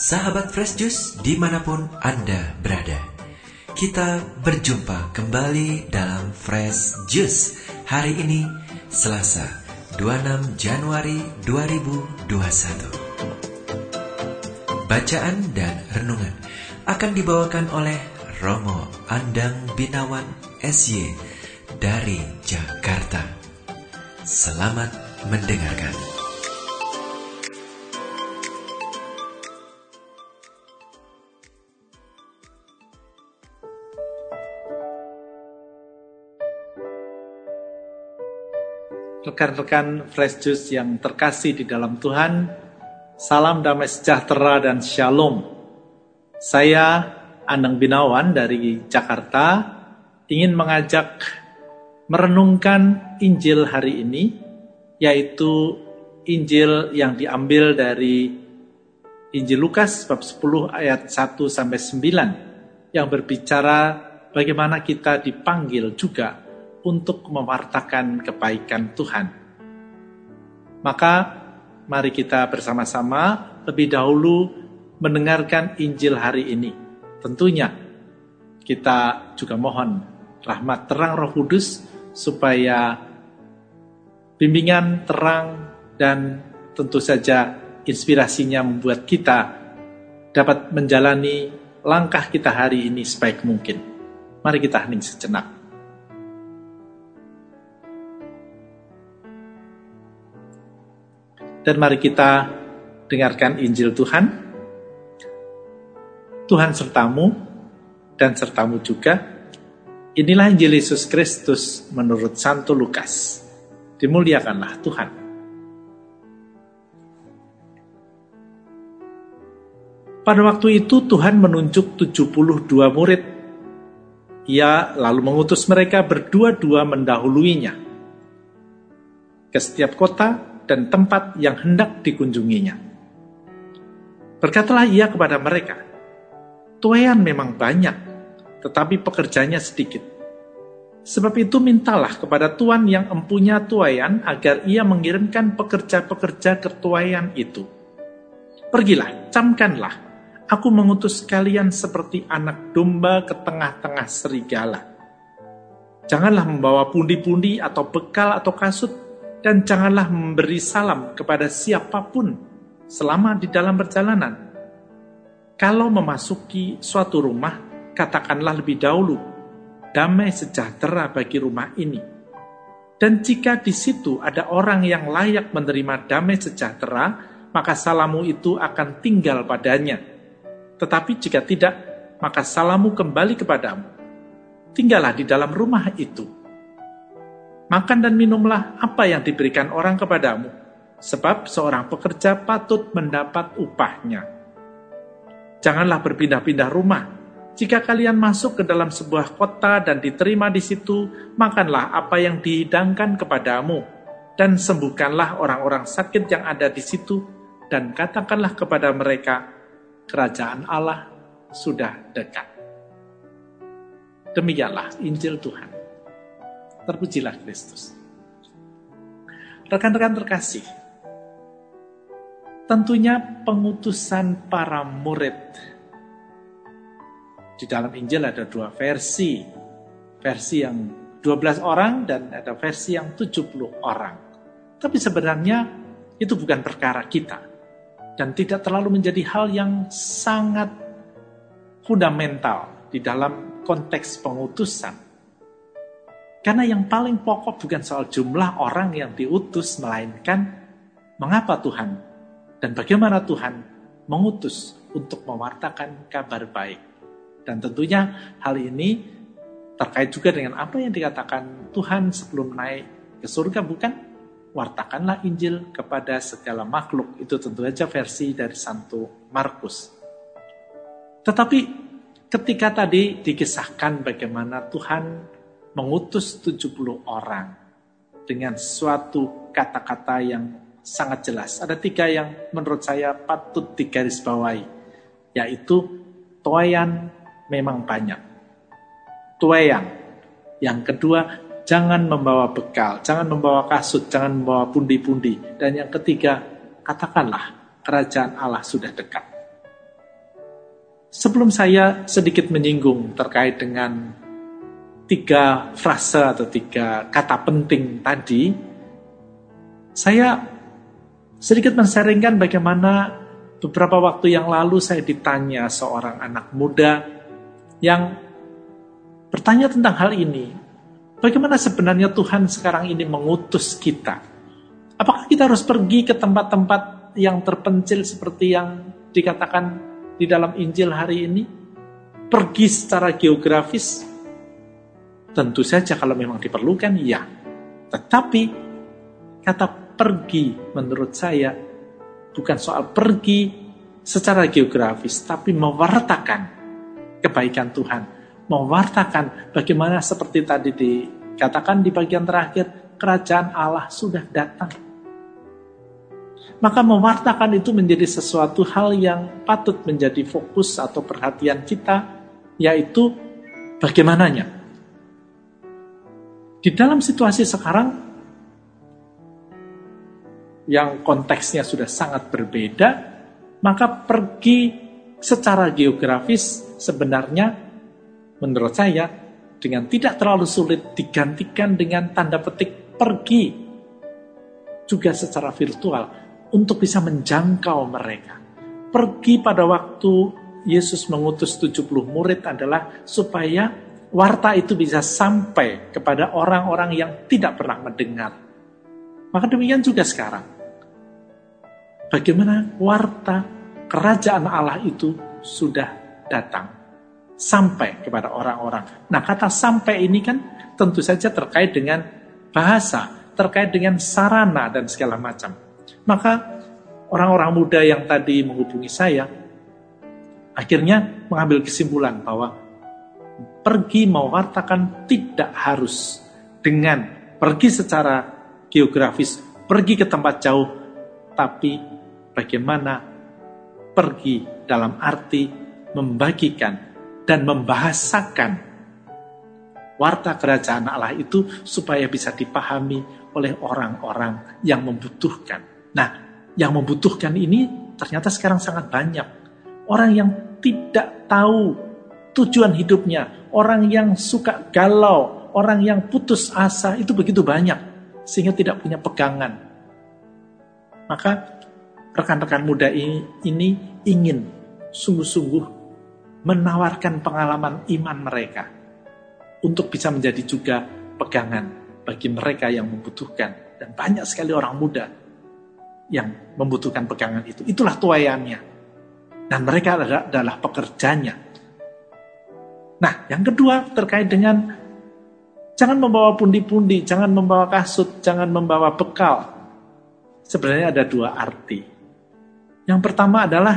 Sahabat Fresh Juice di mana pun Anda berada. Kita berjumpa kembali dalam Fresh Juice Hari ini Selasa 26 Januari 2021 Bacaan dan renungan akan dibawakan oleh Romo Andang Binawan SY dari Jakarta. Selamat mendengarkan Rekan-rekan Fresh Juice yang terkasih di dalam Tuhan, salam damai sejahtera dan shalom. Saya Anang Binawan dari Jakarta ingin mengajak merenungkan Injil hari ini, yaitu Injil yang diambil dari Injil Lukas bab 10 ayat 1 sampai 9 yang berbicara bagaimana kita dipanggil juga untuk mewartakan kebaikan Tuhan. Maka mari kita bersama-sama lebih dahulu mendengarkan Injil hari ini. Tentunya kita juga mohon rahmat terang Roh Kudus supaya bimbingan terang dan tentu saja inspirasinya membuat kita dapat menjalani langkah kita hari ini sebaik mungkin. Mari kita hening sejenak. Dan mari kita dengarkan Injil Tuhan. Tuhan sertamu dan sertamu juga. Inilah Injil Yesus Kristus menurut Santo Lukas. Dimuliakanlah Tuhan. Pada waktu itu Tuhan menunjuk 72 murid. Ia lalu mengutus mereka berdua-dua mendahuluinya ke setiap kota dan tempat yang hendak dikunjunginya. Berkatalah ia kepada mereka, Tuayan memang banyak, tetapi pekerjanya sedikit. Sebab itu mintalah kepada Tuhan yang empunya tuayan agar ia mengirimkan pekerja-pekerja ke tuayan itu. Pergilah, camkanlah, aku mengutus kalian seperti anak domba ke tengah-tengah serigala. Janganlah membawa pundi-pundi atau bekal atau kasut, dan janganlah memberi salam kepada siapa pun selama di dalam perjalanan. Kalau memasuki suatu rumah, katakanlah lebih dahulu, damai sejahtera bagi rumah ini. Dan jika di situ ada orang yang layak menerima damai sejahtera, maka salamu itu akan tinggal padanya. Tetapi jika tidak, maka salamu kembali kepadamu. Tinggallah di dalam rumah itu Makan dan minumlah apa yang diberikan orang kepadamu, sebab seorang pekerja patut mendapat upahnya. Janganlah berpindah-pindah rumah. Jika kalian masuk ke dalam sebuah kota dan diterima di situ, makanlah apa yang dihidangkan kepadamu, dan sembuhkanlah orang-orang sakit yang ada di situ, dan katakanlah kepada mereka, kerajaan Allah sudah dekat. Demikianlah Injil Tuhan. Terpujilah Kristus. Rekan-rekan terkasih, tentunya pengutusan para murid di dalam Injil ada dua versi. Versi yang 12 orang dan ada versi yang 70 orang. Tapi sebenarnya itu bukan perkara kita. Dan tidak terlalu menjadi hal yang sangat fundamental di dalam konteks pengutusan karena yang paling pokok bukan soal jumlah orang yang diutus, melainkan mengapa Tuhan dan bagaimana Tuhan mengutus untuk mewartakan kabar baik. Dan tentunya hal ini terkait juga dengan apa yang dikatakan Tuhan sebelum naik ke surga, bukan? Wartakanlah Injil kepada segala makhluk. Itu tentu saja versi dari Santo Markus. Tetapi ketika tadi dikisahkan bagaimana Tuhan mengutus 70 orang dengan suatu kata-kata yang sangat jelas. Ada tiga yang menurut saya patut digarisbawahi, yaitu toyan memang banyak. Tuayan. Yang kedua, jangan membawa bekal, jangan membawa kasut, jangan membawa pundi-pundi. Dan yang ketiga, katakanlah kerajaan Allah sudah dekat. Sebelum saya sedikit menyinggung terkait dengan tiga frase atau tiga kata penting tadi, saya sedikit mensaringkan bagaimana beberapa waktu yang lalu saya ditanya seorang anak muda yang bertanya tentang hal ini. Bagaimana sebenarnya Tuhan sekarang ini mengutus kita? Apakah kita harus pergi ke tempat-tempat yang terpencil seperti yang dikatakan di dalam Injil hari ini? Pergi secara geografis? Tentu saja kalau memang diperlukan, ya. Tetapi kata pergi menurut saya bukan soal pergi secara geografis, tapi mewartakan kebaikan Tuhan. Mewartakan bagaimana seperti tadi dikatakan di bagian terakhir, kerajaan Allah sudah datang maka mewartakan itu menjadi sesuatu hal yang patut menjadi fokus atau perhatian kita, yaitu bagaimananya. Di dalam situasi sekarang, yang konteksnya sudah sangat berbeda, maka pergi secara geografis sebenarnya menurut saya dengan tidak terlalu sulit digantikan dengan tanda petik pergi juga secara virtual untuk bisa menjangkau mereka. Pergi pada waktu Yesus mengutus 70 murid adalah supaya warta itu bisa sampai kepada orang-orang yang tidak pernah mendengar. Maka demikian juga sekarang. Bagaimana warta kerajaan Allah itu sudah datang sampai kepada orang-orang. Nah, kata sampai ini kan tentu saja terkait dengan bahasa, terkait dengan sarana dan segala macam. Maka orang-orang muda yang tadi menghubungi saya akhirnya mengambil kesimpulan bahwa pergi mewartakan tidak harus dengan pergi secara geografis, pergi ke tempat jauh, tapi bagaimana pergi dalam arti membagikan dan membahasakan warta kerajaan Allah itu supaya bisa dipahami oleh orang-orang yang membutuhkan. Nah, yang membutuhkan ini ternyata sekarang sangat banyak. Orang yang tidak tahu tujuan hidupnya, orang yang suka galau, orang yang putus asa, itu begitu banyak. Sehingga tidak punya pegangan. Maka rekan-rekan muda ini, ini ingin sungguh-sungguh menawarkan pengalaman iman mereka untuk bisa menjadi juga pegangan bagi mereka yang membutuhkan. Dan banyak sekali orang muda yang membutuhkan pegangan itu. Itulah tuayannya. Dan mereka adalah, adalah pekerjanya. Nah, yang kedua terkait dengan jangan membawa pundi-pundi, jangan membawa kasut, jangan membawa bekal. Sebenarnya ada dua arti. Yang pertama adalah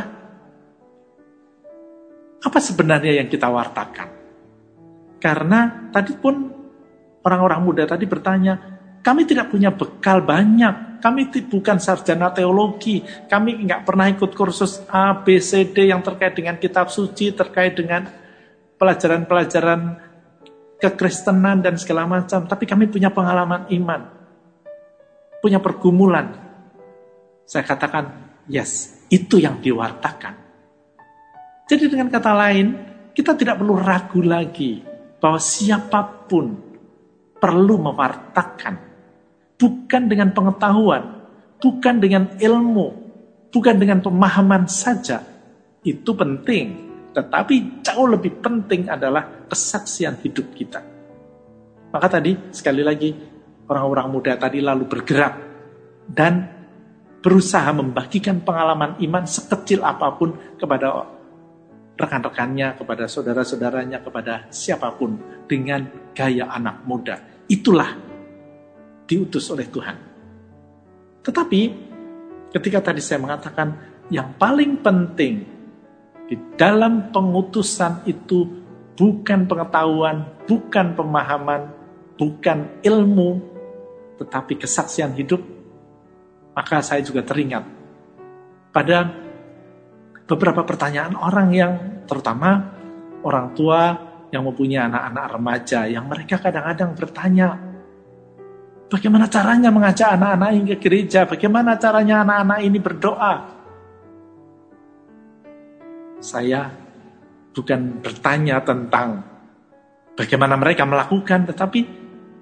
apa sebenarnya yang kita wartakan? Karena tadi pun orang-orang muda tadi bertanya, kami tidak punya bekal banyak kami bukan sarjana teologi. Kami nggak pernah ikut kursus A, B, C, D yang terkait dengan kitab suci, terkait dengan pelajaran-pelajaran kekristenan dan segala macam. Tapi kami punya pengalaman iman. Punya pergumulan. Saya katakan, yes, itu yang diwartakan. Jadi dengan kata lain, kita tidak perlu ragu lagi bahwa siapa pun perlu mewartakan bukan dengan pengetahuan, bukan dengan ilmu, bukan dengan pemahaman saja. Itu penting, tetapi jauh lebih penting adalah kesaksian hidup kita. Maka tadi sekali lagi orang-orang muda tadi lalu bergerak dan berusaha membagikan pengalaman iman sekecil apa pun kepada rekan-rekannya, kepada saudara-saudaranya, kepada siapa pun dengan gaya anak muda. Itulah diutus oleh Tuhan. Tetapi ketika tadi saya mengatakan yang paling penting di dalam pengutusan itu bukan pengetahuan, bukan pemahaman, bukan ilmu, tetapi kesaksian hidup, maka saya juga teringat pada beberapa pertanyaan orang yang terutama orang tua yang mempunyai anak-anak remaja yang mereka kadang-kadang bertanya, Bagaimana caranya mengajak anak-anak ini ke gereja? Bagaimana caranya anak-anak ini berdoa? Saya bukan bertanya tentang bagaimana mereka melakukan, tetapi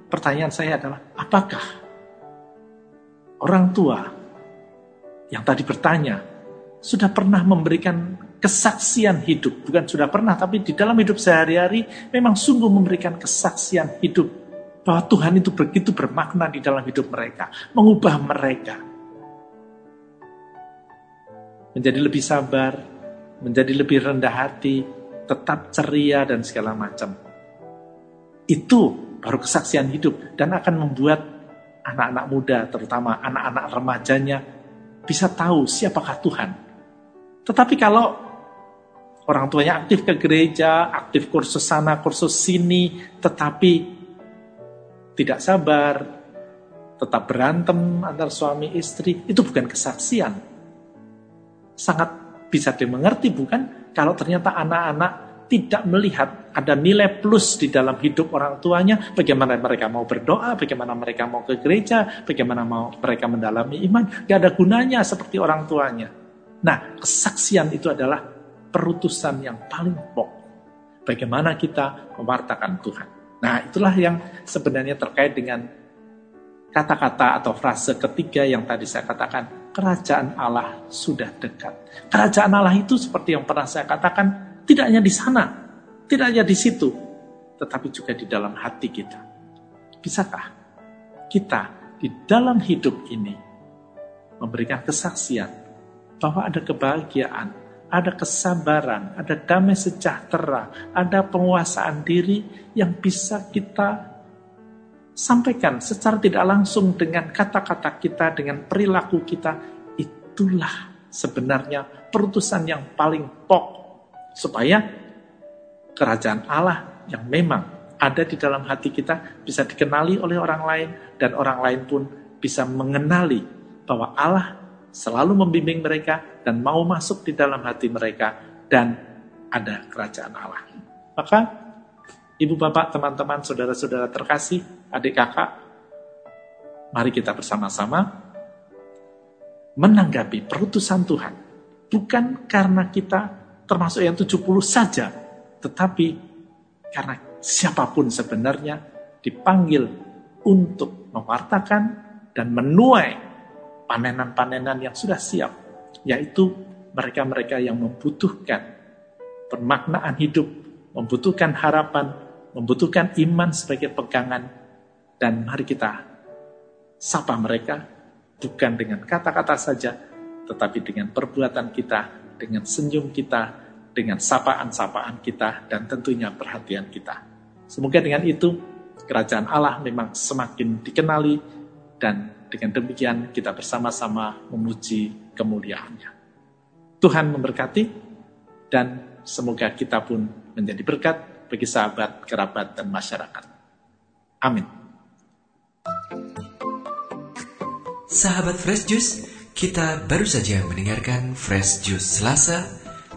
pertanyaan saya adalah apakah orang tua yang tadi bertanya sudah pernah memberikan kesaksian hidup, bukan sudah pernah, tapi di dalam hidup sehari-hari memang sungguh memberikan kesaksian hidup bahwa Tuhan itu begitu bermakna di dalam hidup mereka, mengubah mereka. Menjadi lebih sabar, menjadi lebih rendah hati, tetap ceria dan segala macam. Itu baru kesaksian hidup dan akan membuat anak-anak muda, terutama anak-anak remajanya, bisa tahu siapakah Tuhan. Tetapi kalau Orang tuanya aktif ke gereja, aktif kursus sana, kursus sini, tetapi tidak sabar, tetap berantem antar suami istri, itu bukan kesaksian. Sangat bisa dimengerti bukan? Kalau ternyata anak-anak tidak melihat ada nilai plus di dalam hidup orang tuanya, bagaimana mereka mau berdoa, bagaimana mereka mau ke gereja, bagaimana mau mereka mendalami iman, gak ada gunanya seperti orang tuanya. Nah, kesaksian itu adalah perutusan yang paling pokok. Bagaimana kita mewartakan Tuhan. Nah, itulah yang sebenarnya terkait dengan kata-kata atau frase ketiga yang tadi saya katakan, kerajaan Allah sudah dekat. Kerajaan Allah itu seperti yang pernah saya katakan, tidak hanya di sana, tidak hanya di situ, tetapi juga di dalam hati kita. Bisakah kita di dalam hidup ini memberikan kesaksian bahwa ada kebahagiaan, ada kesabaran, ada damai sejahtera, ada penguasaan diri yang bisa kita sampaikan secara tidak langsung dengan kata-kata kita, dengan perilaku kita. Itulah sebenarnya perutusan yang paling pokok supaya kerajaan Allah yang memang ada di dalam hati kita bisa dikenali oleh orang lain dan orang lain pun bisa mengenali bahwa Allah selalu membimbing mereka dan mau masuk di dalam hati mereka dan ada kerajaan Allah. Maka ibu bapak, teman-teman, saudara-saudara terkasih, adik kakak, mari kita bersama-sama menanggapi perutusan Tuhan. Bukan karena kita termasuk yang 70 saja, tetapi karena siapa pun sebenarnya dipanggil untuk mewartakan dan menuai panenan-panenan yang sudah siap, yaitu mereka-mereka yang membutuhkan permaknaan hidup, membutuhkan harapan, membutuhkan iman sebagai pegangan, dan mari kita sapa mereka bukan dengan kata-kata saja, tetapi dengan perbuatan kita, dengan senyum kita, dengan sapaan-sapaan kita, dan tentunya perhatian kita. Semoga dengan itu kerajaan Allah memang semakin dikenali dan dengan demikian kita bersama-sama memuji kemuliaannya. Tuhan memberkati dan semoga kita pun menjadi berkat bagi sahabat, kerabat, dan masyarakat. Amin. Sahabat Fresh Juice, kita baru saja mendengarkan Fresh Juice Selasa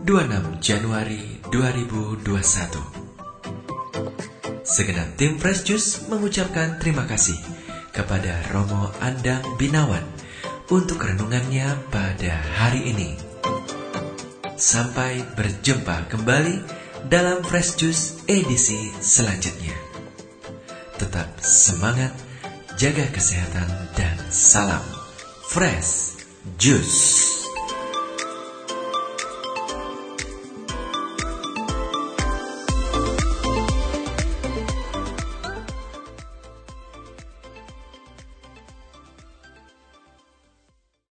26 Januari 2021. Segenap tim Fresh Juice mengucapkan terima kasih kepada Romo Andang Binawan untuk renungannya pada hari ini. Sampai berjumpa kembali dalam Fresh Juice edisi selanjutnya. Tetap semangat, jaga kesehatan, dan salam Fresh Juice.